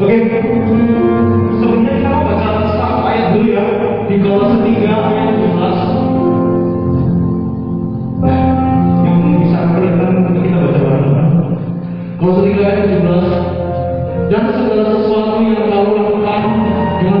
Oke. Sebenarnya kita mau baca ayat dulu ya di Kolose 3 ayat 17 yang bisa kelihatan untuk kita baca bareng-bareng. Kolose 3 ayat 17 dan segala sesuatu yang kamu lakukan dengan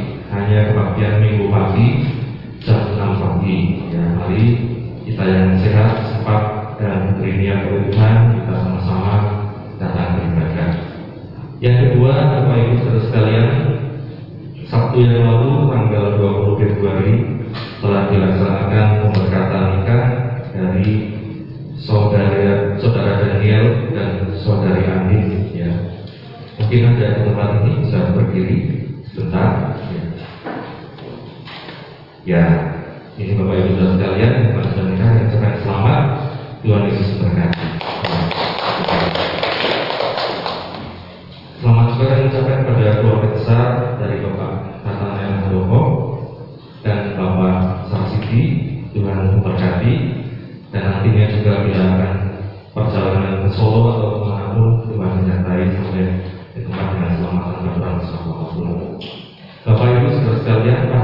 hanya kebaktian minggu pagi jam 6 pagi. Ya hari kita yang sehat sempat dan berniat Tuhan kita sama-sama datang beribadah. Yang kedua Bapak Ibu saudara sekalian Sabtu yang lalu tanggal 20 Februari telah dilaksanakan pemberkatan nikah dari saudara saudara Daniel dan saudari Andi. ya mungkin ada tempat ini bisa berdiri sebentar. Ya, ini Bapak Ibu Saudara sekalian, mudah-mudahan yang sangat selamat, Tuhan Yesus berkati. Selamat juga kami ucapkan kepada keluarga besar dari Bapak Nathanael Handoho dan Bapak Sarsiti, Tuhan berkati, dan nantinya juga bila akan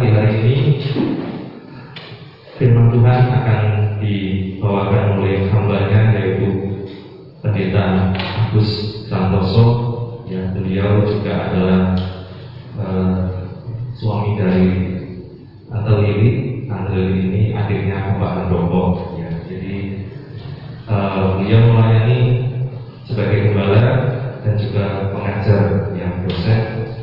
pagi hari ini firman Tuhan akan dibawakan oleh hambanya yaitu pendeta Agus Santoso. Ya beliau juga adalah uh, suami dari Tante Lili. Tante ini adiknya Bapak Handoko. Ya jadi uh, beliau melayani sebagai gembala dan juga pengajar yang dosen.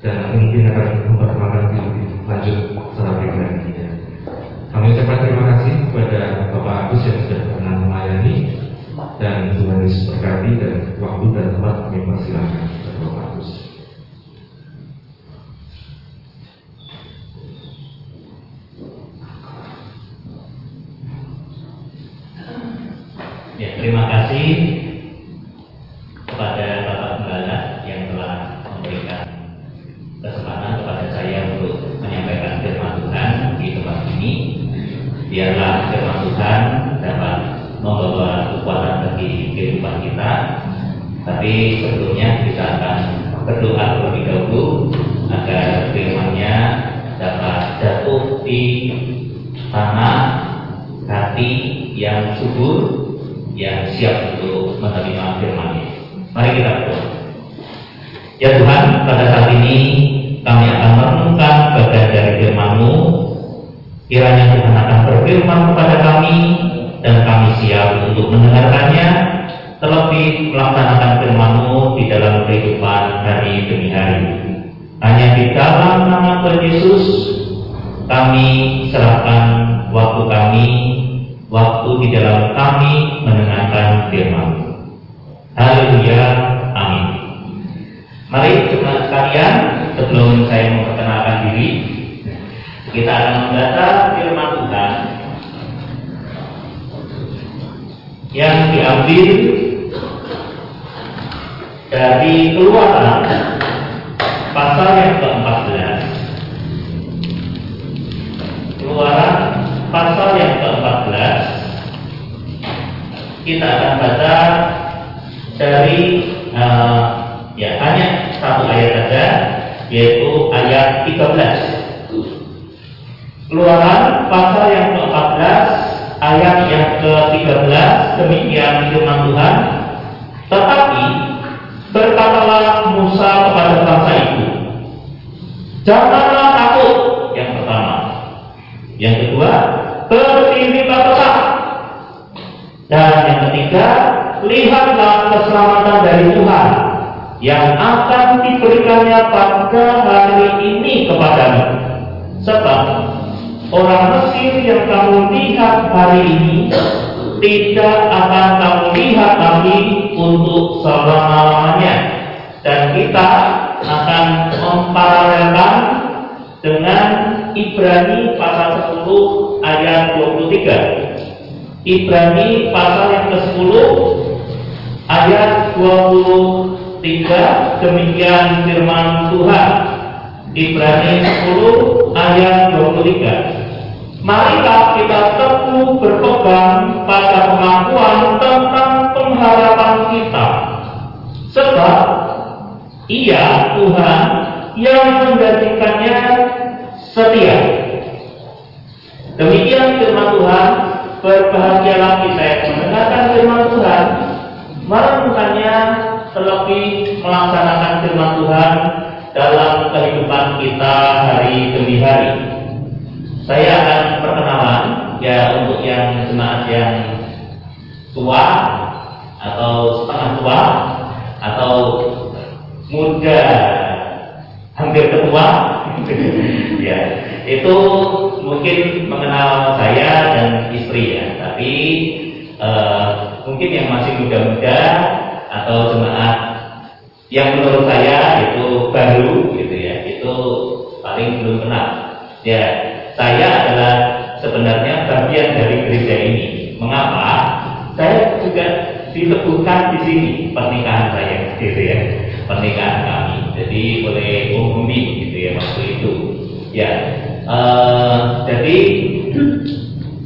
Dan mungkin akan memperkenalkan lebih lanjut secara pribadi ya. Kami ucapkan terima kasih kepada Bapak Agus yang sudah pernah melayani dan Tuhan Yesus berkati dan waktu dan di dalam kehidupan hari demi hari. Hanya di dalam nama Tuhan Yesus kami serahkan waktu kami, waktu di dalam kami mendengarkan firman. Haleluya, amin. Mari teman sekalian, sebelum saya memperkenalkan diri, kita akan membaca firman Tuhan yang diambil dari keluaran pasal yang ke-14 keluaran pasal yang ke-14 kita akan baca dari uh, ya hanya satu ayat saja yaitu ayat 13 Keluaran pasal yang ke-14 ayat yang ke-13 demikian firman Tuhan. Tetapi berkatalah Musa kepada bangsa itu janganlah takut. Yang pertama. Yang kedua berdirilah tetap dan yang ketiga lihatlah keselamatan dari Tuhan yang akan diberikannya pada hari ini kepadamu. Sebab orang Mesir yang kamu lihat hari ini tidak akan kamu lihat lagi untuk selama-lamanya dan kita akan memparalelkan dengan Ibrani pasal 10 ayat 23 Ibrani pasal yang ke-10 ayat 23 demikian firman Tuhan. Ibrani 10 ayat 23 Marilah kita teguh berpegang pada pengakuan tentang pengharapan kita. Sebab Ia Tuhan yang menjadikannya setia. Demikian firman Tuhan. Berbahagialah kita yang mendengarkan firman Tuhan. Merenungkannya terlebih melaksanakan firman Tuhan dalam kehidupan kita hari demi hari. Saya akan perkenalan. Ya untuk yang jemaat yang tua atau setengah tua atau muda hampir ketua. Ya itu mungkin mengenal saya dan istri ya. Tapi uh, mungkin yang masih muda-muda atau jemaat yang menurut saya itu baru gitu ya. Itu paling belum kenal. Ya saya adalah sebenarnya bagian dari gereja ini. Mengapa? Saya juga disebutkan di sini pernikahan saya gitu ya. Pernikahan kami. Jadi boleh umumi gitu ya waktu itu. Ya uh, jadi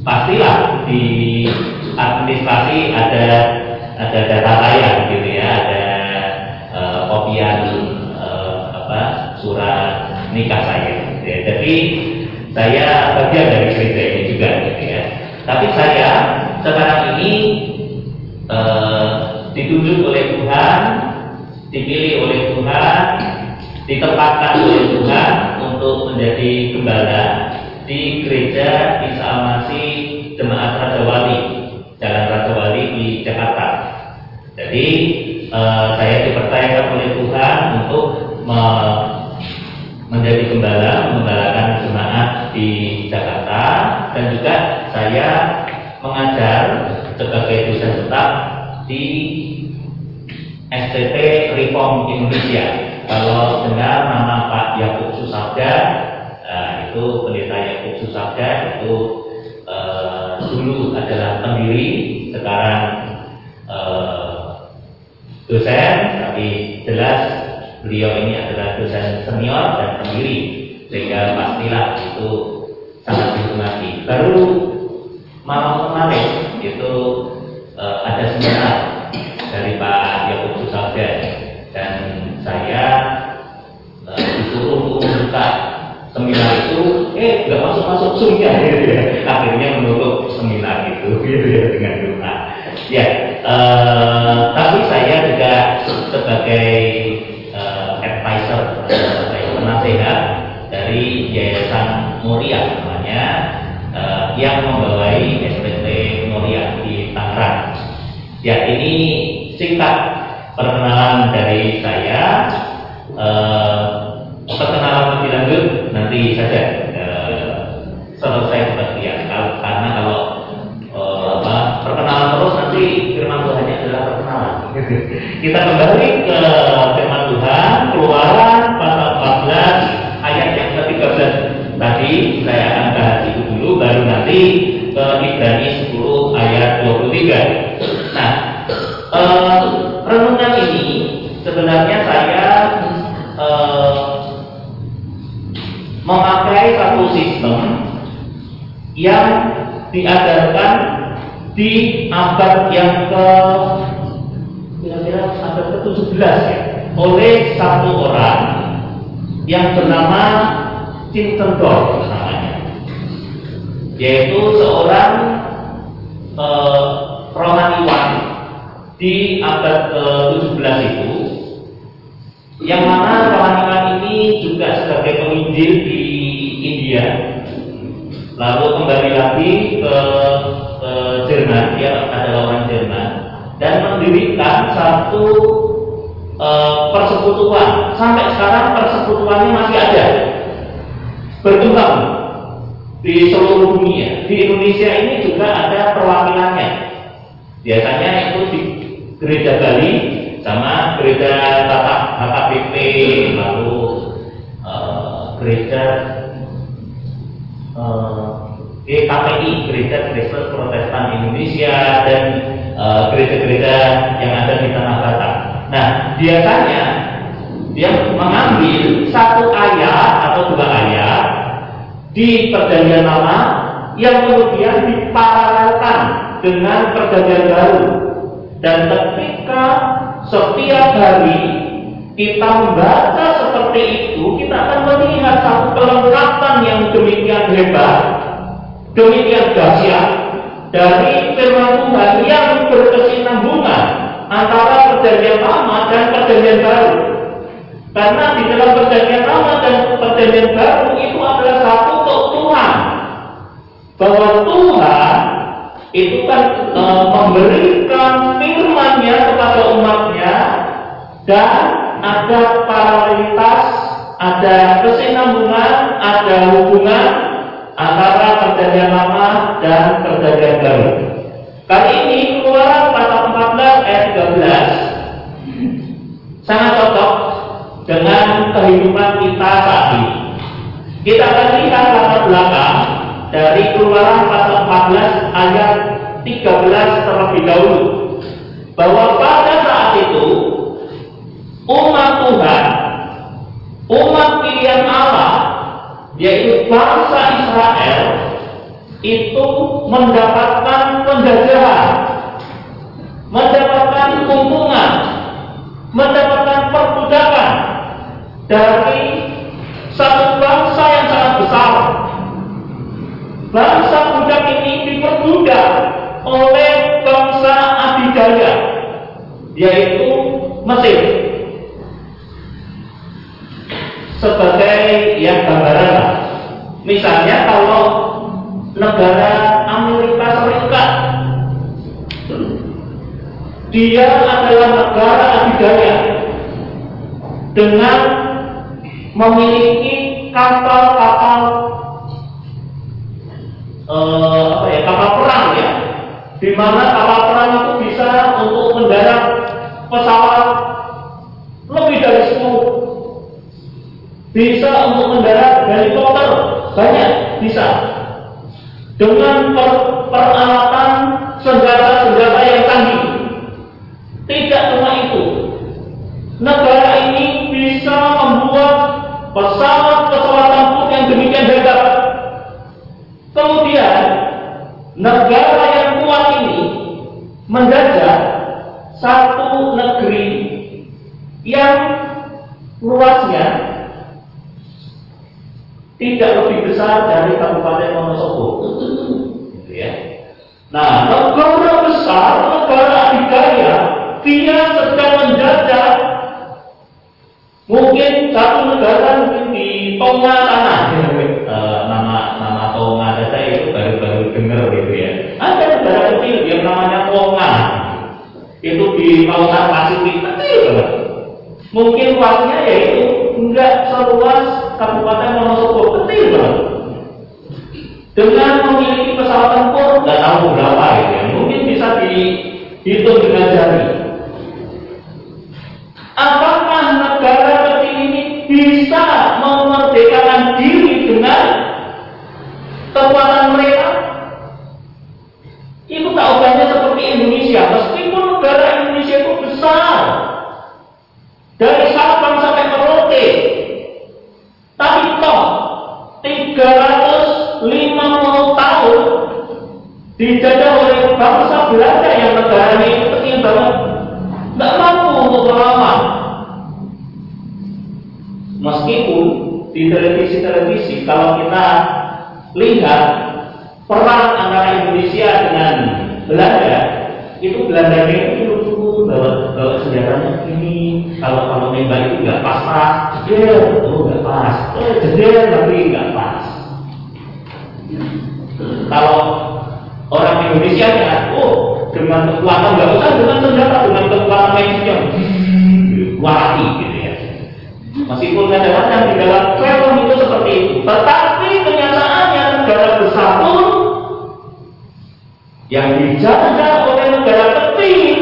pastilah di administrasi ada ada data saya gitu ya. Ada uh, kopian uh, apa surat nikah saya gitu ya. Jadi saya bagian dari gereja ini juga gitu ya. Tapi saya sekarang ini eh, ditunjuk oleh Tuhan, dipilih oleh Tuhan, ditempatkan oleh Tuhan untuk menjadi gembala di gereja Isa Al-Masih Jemaat Raja Wali, Jalan Raja Wali di Jakarta. Jadi eh, saya dipercayakan oleh Tuhan untuk me- menjadi gembala, menggembalakan jemaat di Jakarta. Dan juga saya mengajar sebagai dosen tetap di STT Reform Indonesia. Kalau dengar nama Pak Yakub Susabda, eh, itu pendeta Yakub Susabda itu eh, dulu adalah pendiri, sekarang eh, dosen, tapi jelas beliau ini adalah dosen senior dan pendiri, sehingga pastilah itu sangat dihormati. Baru malam kemarin itu eh, ada seminar dari Pak Yakub Susabda dan saya eh, disuruh untuk membuka seminar itu, eh nggak masuk masuk gitu ya. Akhirnya menutup seminar itu gitu ya dengan doa. Ya, eh, tapi saya juga sebagai eh, advisor atau penasehat dari Yayasan Muria namanya eh, yang membawai SPT Muria di Tangerang. Ya ini singkat perkenalan dari saya. Eh, perkenalan lebih lanjut nanti saja eh, selesai. Kalau- Karena kalau eh, apa, perkenalan terus nanti firman Tuhannya adalah perkenalan. Kita kembali ke firman Tuhan Keluaran pasal 14 ayat yang ke-13 tadi saya bahas itu dulu baru nanti ke Ibrani 10 ayat 23. Nah, eh, renungan ini sebenarnya saya eh, memakai satu sistem yang diajarkan di abad yang ke kira-kira abad ke-17 ya oleh satu orang yang bernama Tintendorf yaitu seorang eh, rohaniwan di abad ke-17 itu yang mana rohaniwan ini juga sebagai penginjil di India. Lalu kembali lagi ke, ke Jerman dia adalah orang Jerman dan mendirikan satu eh, persekutuan. Sampai sekarang persekutuannya masih ada. Berkembang di seluruh dunia di Indonesia ini juga ada perwakilannya biasanya itu di gereja Bali sama gereja Tata HKBP lalu eh, gereja eh, GKPI Gereja Kristen Protestan Indonesia dan eh, gereja-gereja yang ada di Tanah Batak. Nah biasanya dia mengambil satu ayat atau dua ayat di perjanjian lama yang kemudian diparalelkan dengan perjanjian baru. Dan ketika setiap hari kita membaca seperti itu kita akan melihat satu kelengkapan yang demikian hebat demikian dahsyat dari firman Tuhan yang berkesinambungan antara perjanjian lama dan perjanjian baru karena di dalam perjanjian lama dan perjanjian baru itu adalah satu keutuhan. Bahwa Tuhan itu kan e, memberikan firman-Nya kepada umatnya dan ada paralelitas, ada kesinambungan, ada hubungan antara perjanjian lama dan perjanjian baru. Kali ini keluaran pasal 14 ayat 13 sangat cocok dengan kehidupan kita ini. Kita akan lihat latar belakang dari keluaran pasal 14 ayat 13 terlebih dahulu bahwa pada saat itu umat Tuhan umat pilihan Allah yaitu bangsa Israel itu mendapatkan penjajahan mendapatkan keuntungan mendapatkan perbudakan dari satu bangsa yang sangat besar. Bangsa budak ini diperbudak oleh bangsa adidaya, yaitu Mesir. Sebagai yang gambaran, misalnya kalau negara Amerika Serikat, dia adalah negara adidaya dengan memiliki kapal-kapal eh, apa ya kapal perang ya. Di mana kapal perang itu bisa untuk mendarat pesawat lebih dari 10 bisa untuk mendarat helikopter banyak bisa. Dengan per, peralatan senjata-senjata yang canggih tidak cuma itu negara ini bisa membuat pesawat-pesawat tempur yang demikian hebat kemudian negara yang kuat ini menjajah satu negeri yang luasnya tidak lebih besar dari Kabupaten Wonosobo. Gitu ya. Nah, negara besar, negara adidaya, dia sedang menjajah mungkin satu negara mungkin di Tonga sana. E, nama nama Tonga saya itu baru-baru dengar gitu ya. Ada negara kecil yang namanya Tonga. Itu di lautan Pasifik kecil. Mungkin luasnya yaitu enggak seluas Kabupaten Wonosobo kecil banget. Dengan memiliki pesawat tempur nggak tahu berapa ya, mungkin bisa dihitung dengan jari. Dijajah oleh bangsa Belanda yang negaranya itu kecil banget. Nggak mampu untuk melawan. Meskipun di televisi-televisi kalau kita lihat perang antara Indonesia dengan Belanda itu Belanda itu lucu bawa bawa senjatanya ini kalau kalau nembak itu nggak pas pas jedel itu nggak pas. Eh tapi nggak pas. Kalau orang Indonesia ya oh dengan kekuatan nggak usah dengan senjata dengan kekuatan medis yang kuati gitu ya. Meskipun kadang-kadang di dalam film itu seperti itu tetapi kenyataannya negara besar pun yang dijajah oleh negara kecil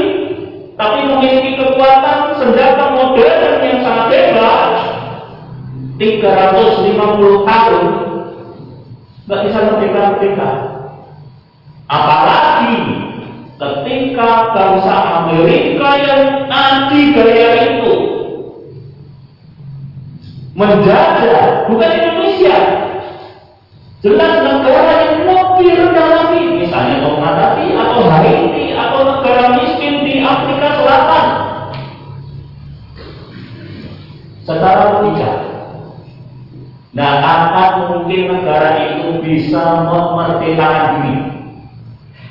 tapi memiliki kekuatan senjata modern yang sangat hebat 350 tahun. Nggak bisa merdeka-merdeka apalagi ketika bangsa Amerika yang anti gaya itu menjajah bukan Indonesia. Jelas negara yang lebih rendah lagi misalnya Tonga tadi atau Haiti atau negara miskin di Afrika Selatan. Secara logika nah apa mungkin negara itu bisa memerdekakan diri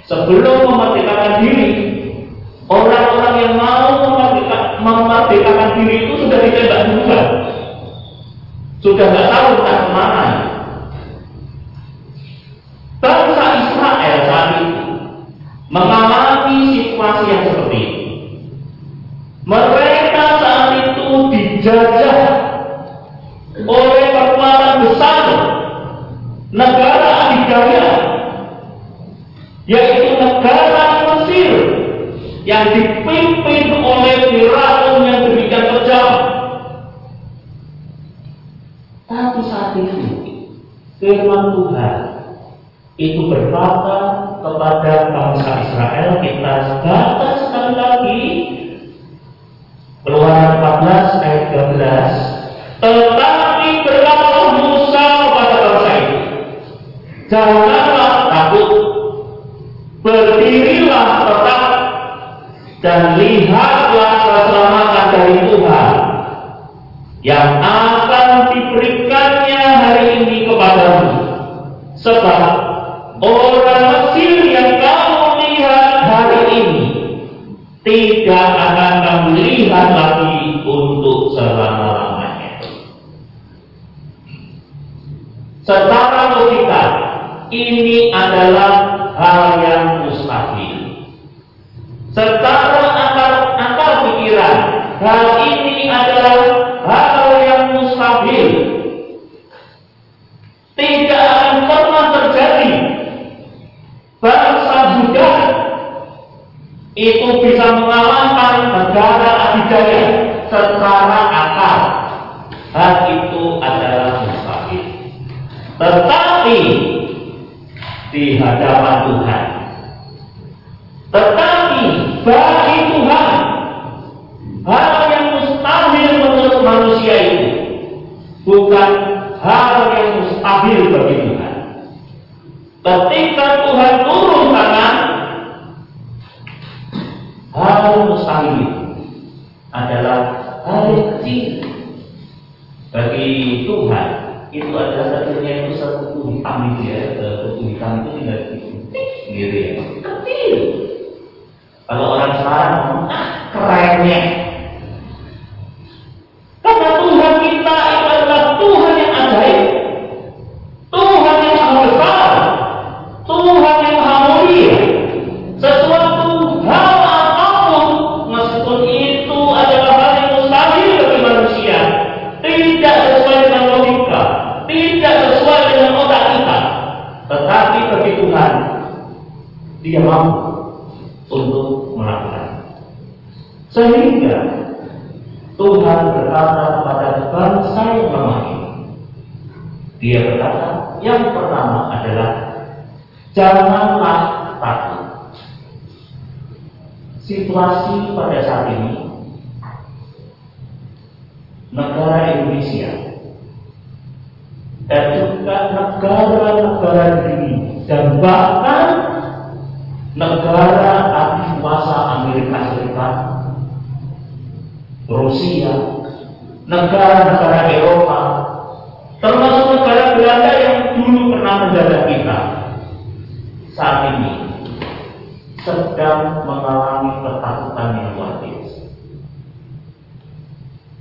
sebelum memerdekakan diri orang-orang yang mau memerdekakan, memerdekakan diri itu sudah ditembak duluan. Sudah nggak tahu entah ke mana bangsa Israel saat itu mengalami situasi yang seperti itu mereka saat itu dijajah oleh kekuatan besar negara adidaya yaitu negara Mesir yang dipimpin oleh Firaun yang demikian kejam. Tapi saat itu firman Tuhan itu berkata kepada bangsa Israel kita baca sekali lagi Keluaran 14 ayat 13 tetapi berkata Musa kepada bangsa itu janganlah dan lihatlah keselamatan dari Tuhan yang akan diberikannya hari ini kepadamu. Sebab orang Mesir yang kamu lihat hari ini tidak akan itu bisa mengalahkan negara adidaya secara akal. Hal itu adalah mustahil. Tetapi di hadapan Tuhan. Tetapi bagi Tuhan hal yang mustahil menurut manusia itu bukan hal yang mustahil bagi Tuhan. Ketika Tuhan turun tangan, hal mustahil itu adalah yang kecil bagi Tuhan itu adalah kecilnya itu satu hitam itu ya. Kuku hitam itu tinggal titik gitu ya dia mampu untuk melakukan. Sehingga Tuhan berkata kepada bangsa yang lemah ini dia berkata yang pertama adalah janganlah takut. Situasi pada saat ini negara Indonesia dan juga negara-negara ini dan bahkan negara kuasa Amerika Serikat, Rusia, negara-negara Eropa, termasuk negara Belanda yang dulu pernah menjajah kita, saat ini sedang mengalami ketakutan yang luar biasa.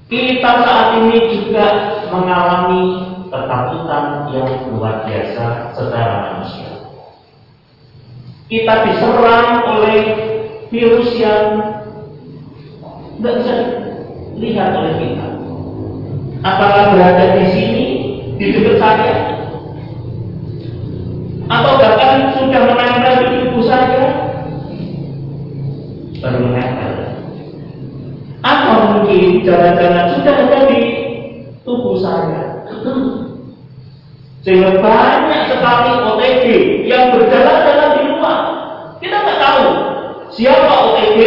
Kita saat ini juga mengalami ketakutan yang luar biasa secara manusia. Kita diserang oleh virus yang tidak bisa lihat oleh kita. Apakah berada di sini, di dekat saya, atau bahkan sudah menempel di tubuh saya, baru menempel. Atau mungkin jangan-jangan sudah ada di tubuh saya. Sehingga banyak sekali OTG yang berjalan-jalan di luar. Kita nggak tahu siapa OTG,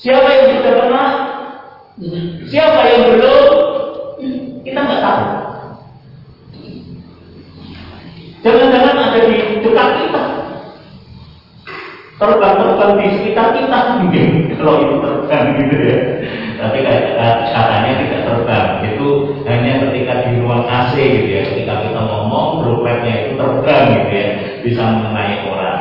siapa yang sudah pernah, siapa yang belum. Kita nggak tahu. Jangan-jangan ada di dekat kita. Terbang-terbang di sekitar kita kalau itu terbang gitu ya. Tapi katanya tidak terbang. Itu hanya ketika di ruang AC gitu ya. Ketika kita ngomong, dropletnya itu terbang gitu ya. Bisa mengenai orang.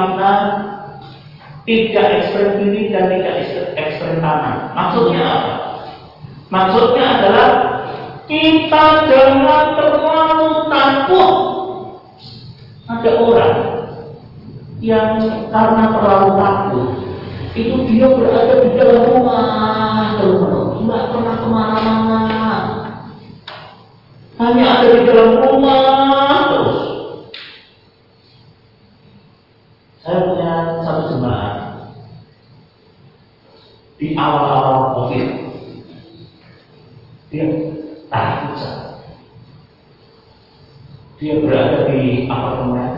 Makna tidak ekstrem kiri dan tidak ekstrem kanan. Maksudnya apa? Maksudnya adalah kita jangan terlalu takut. Ada orang yang karena terlalu takut itu dia berada di dalam rumah terus nggak pernah ke mana-mana hanya ada di dalam rumah terus saya punya satu jemaat di awal-awal covid dia takut dia berada di apartemen,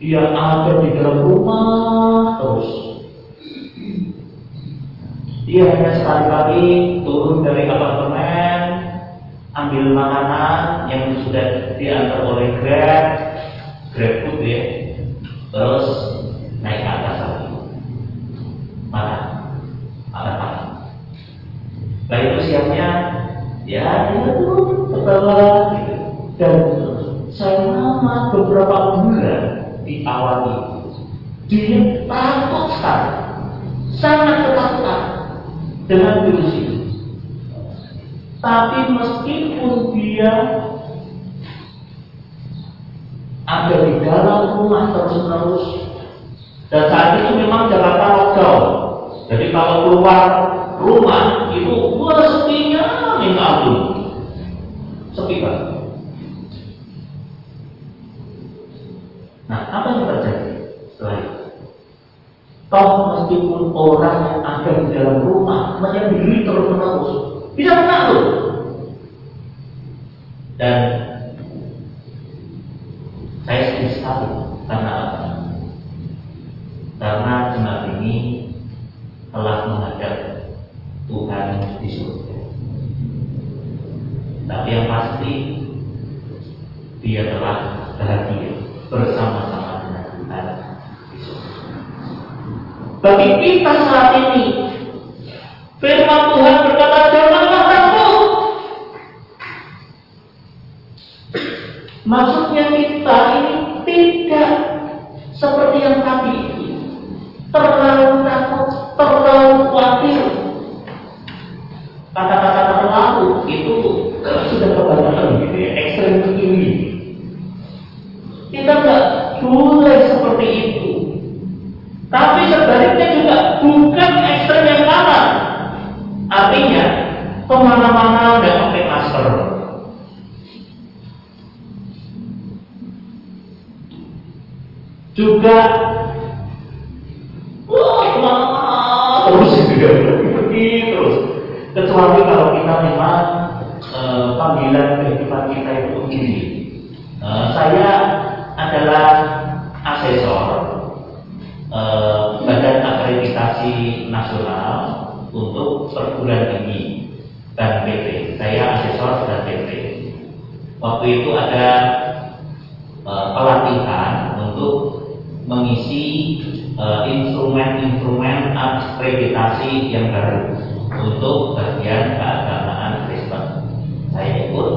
dia ada di dalam rumah terus. Dia hanya sekali-kali turun dari apartemen, ambil makanan yang sudah diantar oleh Grab, Grab food ya, terus naik ke atas lagi. Makan, makan makan. Nah itu siapnya, ya dia turun ke bawah. Dan selama beberapa bulan di awal itu, dia takut sekali, sangat ketakutan dengan virus itu. Tapi meskipun dia ada di dalam rumah terus-menerus dan saat itu memang Jakarta lockdown. Jadi kalau keluar rumah Nah, apa yang terjadi setelah itu? Toh meskipun orang yang ada di dalam rumah menyendiri terus menerus, bisa menakluk. Dan perguruan tinggi dan PT. Saya asesor dan PT. Waktu itu ada eh, pelatihan untuk mengisi eh, instrumen-instrumen akreditasi yang baru untuk bagian keagamaan Kristen. Saya ikut,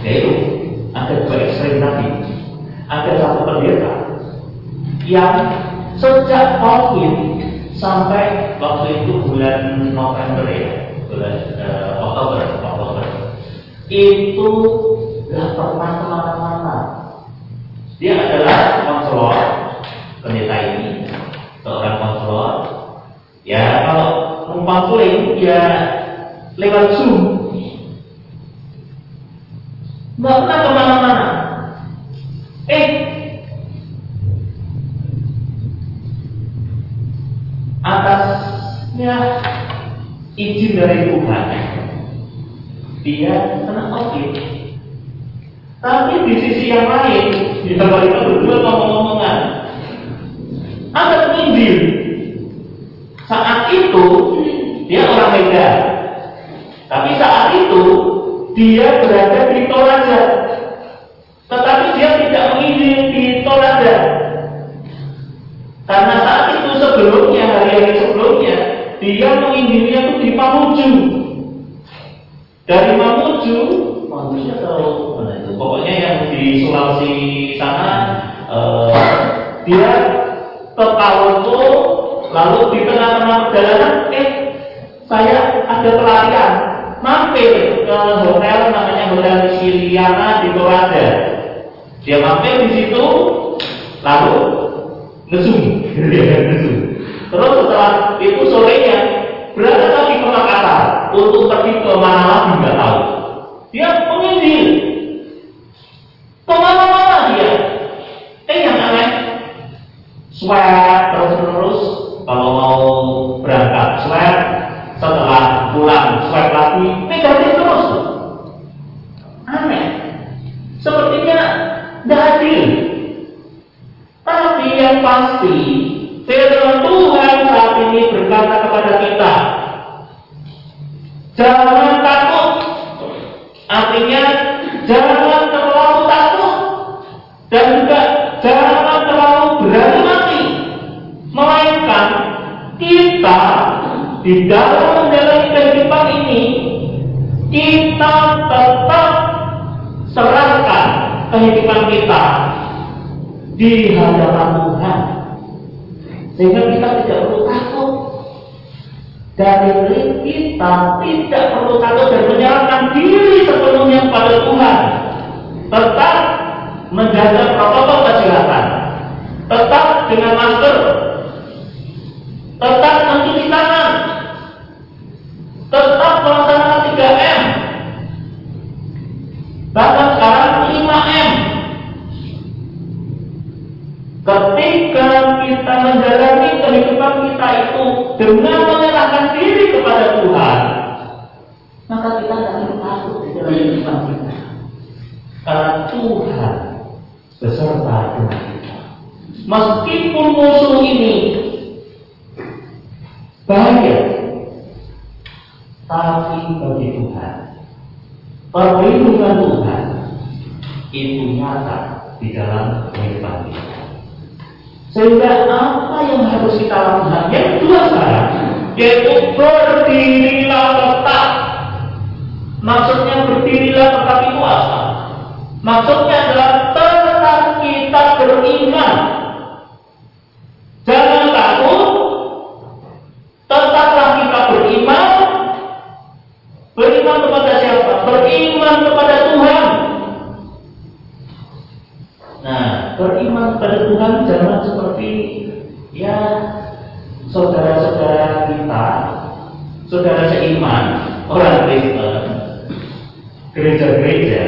yaitu ada dua ekstrem tadi. Ada satu pendeta yang sejak COVID sampai waktu itu bulan November ya, bulan eh, Oktober, Oktober itu nggak pernah ke mana-mana. Dia adalah konselor pendeta ini, seorang konselor. Ya kalau mau konseling ya lewat Zoom. Nggak pernah ke mana-mana. Atasnya izin dari Tuhan. Dia kena COVID tapi di sisi yang lain di mereka berdua ngomong-ngomongan ada penginjil saat itu dia orang Medan. Tapi saat itu dia berada di Toraja dia menginjilnya itu di Mamuju. Dari Mamuju, Mamuju atau mana itu? Pokoknya yang di Sulawesi sana, eh, dia ke Palopo, lalu di tengah-tengah perjalanan, eh, saya ada pelarian, mampir ke hotel namanya Hotel Siliana di Toraja. Dia mampir di situ, lalu ngesum, ngesum. Terus setelah itu sorenya berada lagi ke Makassar untuk pergi ke mana lagi nggak tahu. Dia Maksudnya berdirilah tetapi puasa. Maksudnya adalah tetap kita beriman gereja-gereja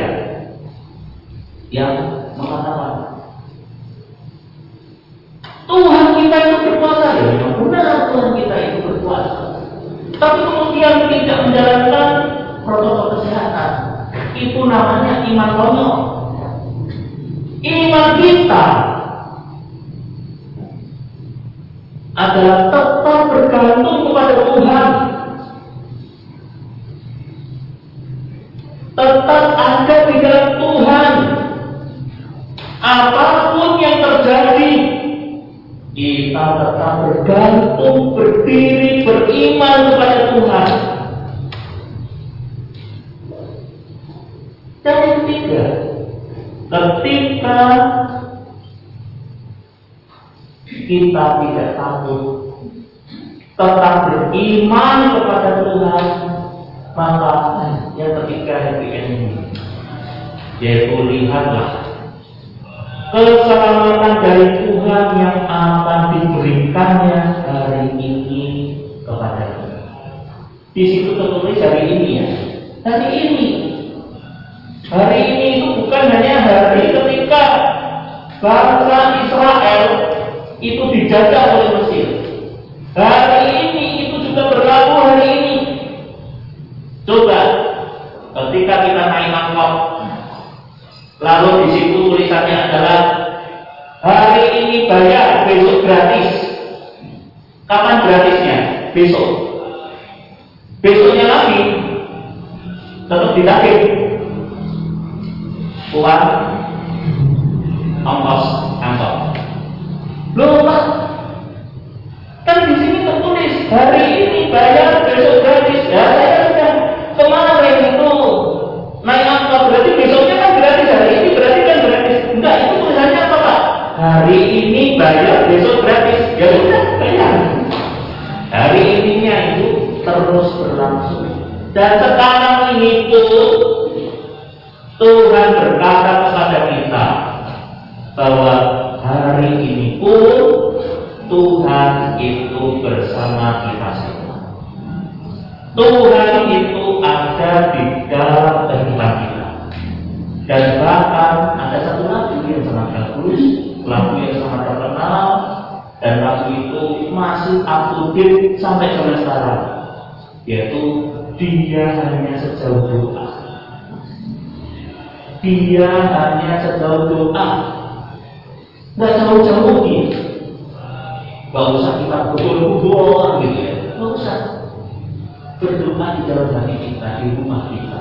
Lalu di situ tulisannya adalah hari ini bayar, besok gratis. Kapan gratisnya? Besok. Besoknya lagi tetap ditagih. Uang ongkos angkot. Lupa Pak, terus berlangsung. Dan sekarang ini pun Tuhan berkata kepada kita bahwa hari ini pun Tuhan itu bersama kita semua. Tuhan itu ada di dalam kehidupan kita. Dan bahkan ada satu lagu yang sangat bagus, lagu yang sangat terkenal, dan lagu itu masih aktif sampai sampai sekarang yaitu dia hanya sejauh doa. Dia hanya sejauh doa. Nggak jauh-jauh nih nggak usah kita betul-betul gitu ya. Nggak usah. Berdoa di dalam hati kita di rumah kita.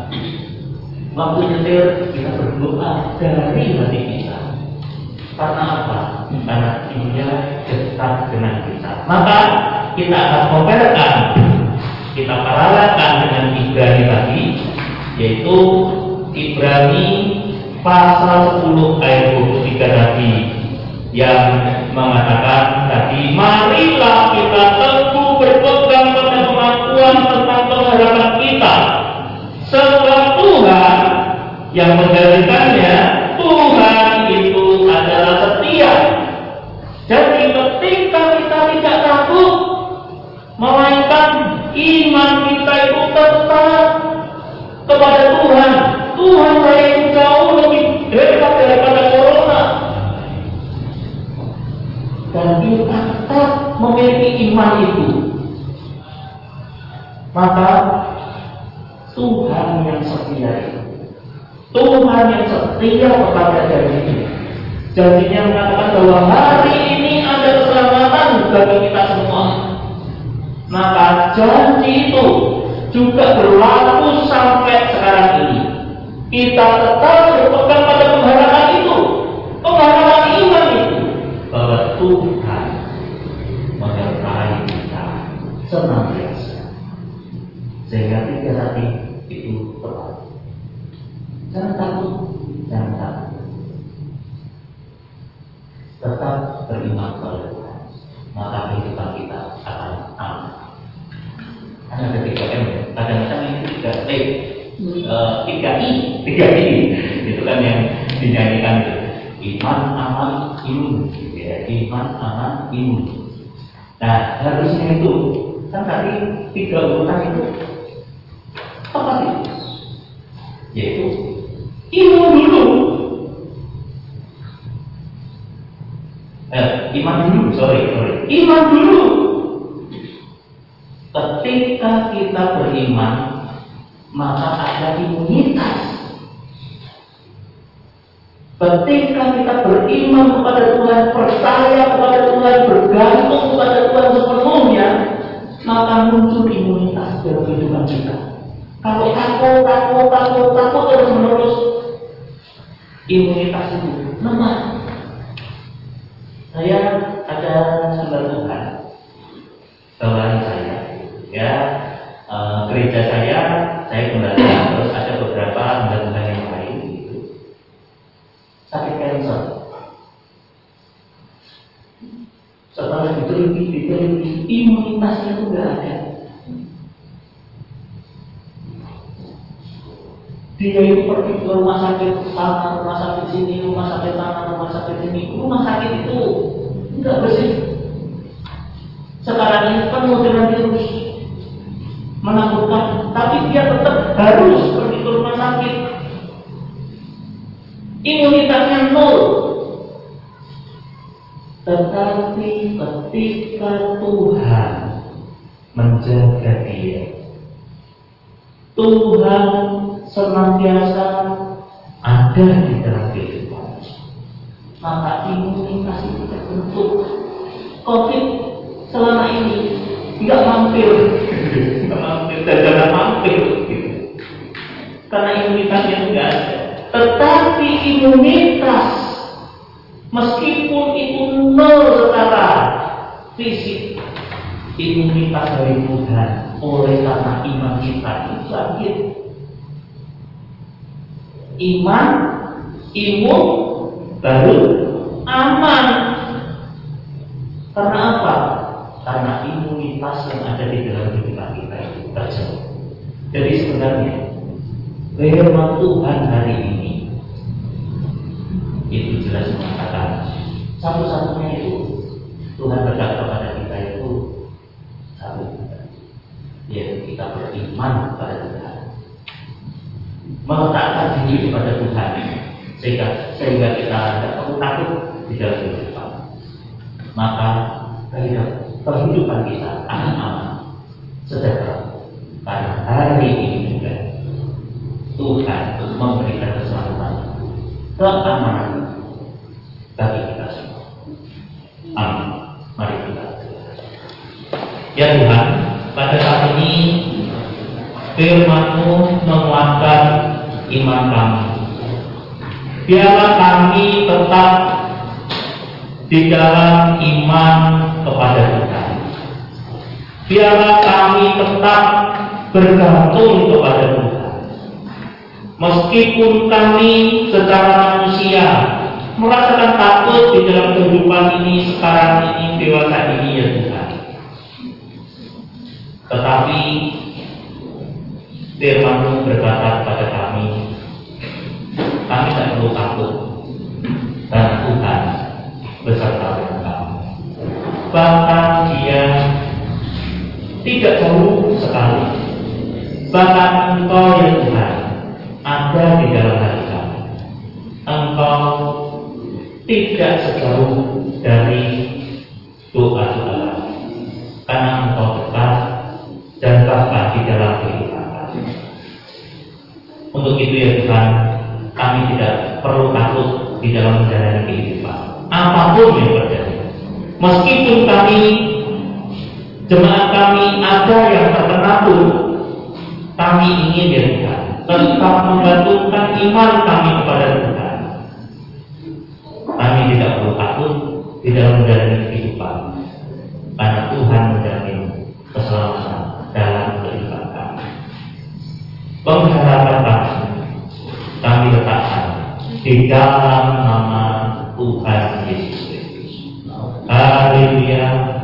Waktu nyetir kita berdoa dari hati kita. Karena apa? karena dia dekat dengan kita. Maka kita akan memperoleh kita paralelkan dengan Ibrani tadi yaitu Ibrani pasal 10 ayat 23 tadi yang mengatakan tadi marilah kita teguh berpegang pada kemampuan tentang pengharapan kita. Sebab Tuhan yang menjadikan janjinya mengatakan bahwa hari ini ada keselamatan bagi kita semua. Maka janji itu juga berlaku sampai sekarang ini. Kita tetap Yes ನೀವು maka kehidupan, kehidupan kita akan aman, sejahtera. pada hari ini juga Tuhan memberikan keselamatan, keamanan bagi kita semua. Amin. Mari kita Ya Tuhan, pada saat ini FirmanMu menguatkan iman kami. Biarlah kami tetap di dalam iman kepada kita. Biarlah kami tetap bergantung kepada Tuhan. Meskipun kami secara manusia merasakan takut di dalam kehidupan ini sekarang ini dewasa ini ya Tuhan. Tetapi Firmanmu berkata kepada kami, kami tak perlu takut dan bahkan dia tidak perlu sekali bahkan engkau yang Tuhan ada di dalam hati kami engkau tidak sejauh dari doa doa karena engkau dekat dan bahkan di dalam kehidupan untuk itu ya Tuhan kami tidak perlu takut di dalam menjalani kehidupan. Apa pun yang terjadi. Meskipun kami jemaat kami ada yang terkena pun kami ingin dari Tuhan tetap menggantungkan iman kami kepada Tuhan. Kami tidak perlu takut di dalam menjalani kehidupan karena Tuhan menjamin keselamatan dalam kehidupan kami. Pengharapan kami kami letakkan di dalam nama Tuhan Yesus. Haleluya.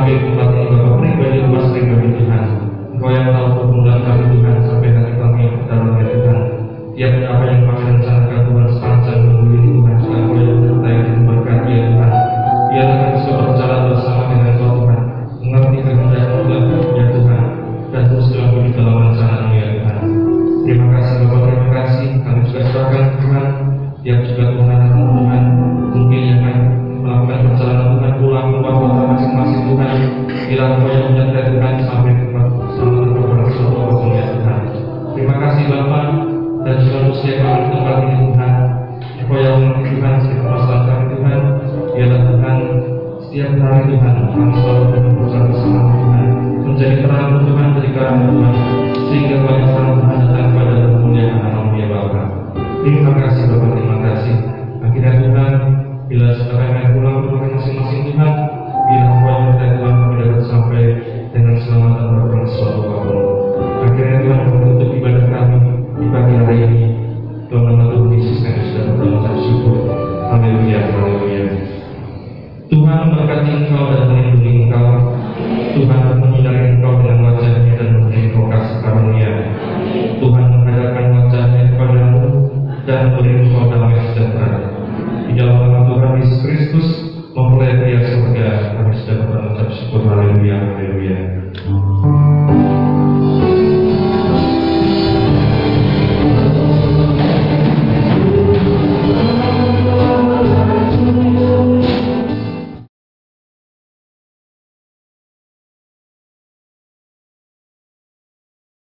Setiap kami umat ini Bapak pribadi, umat pribadi Tuhan. Engkau yang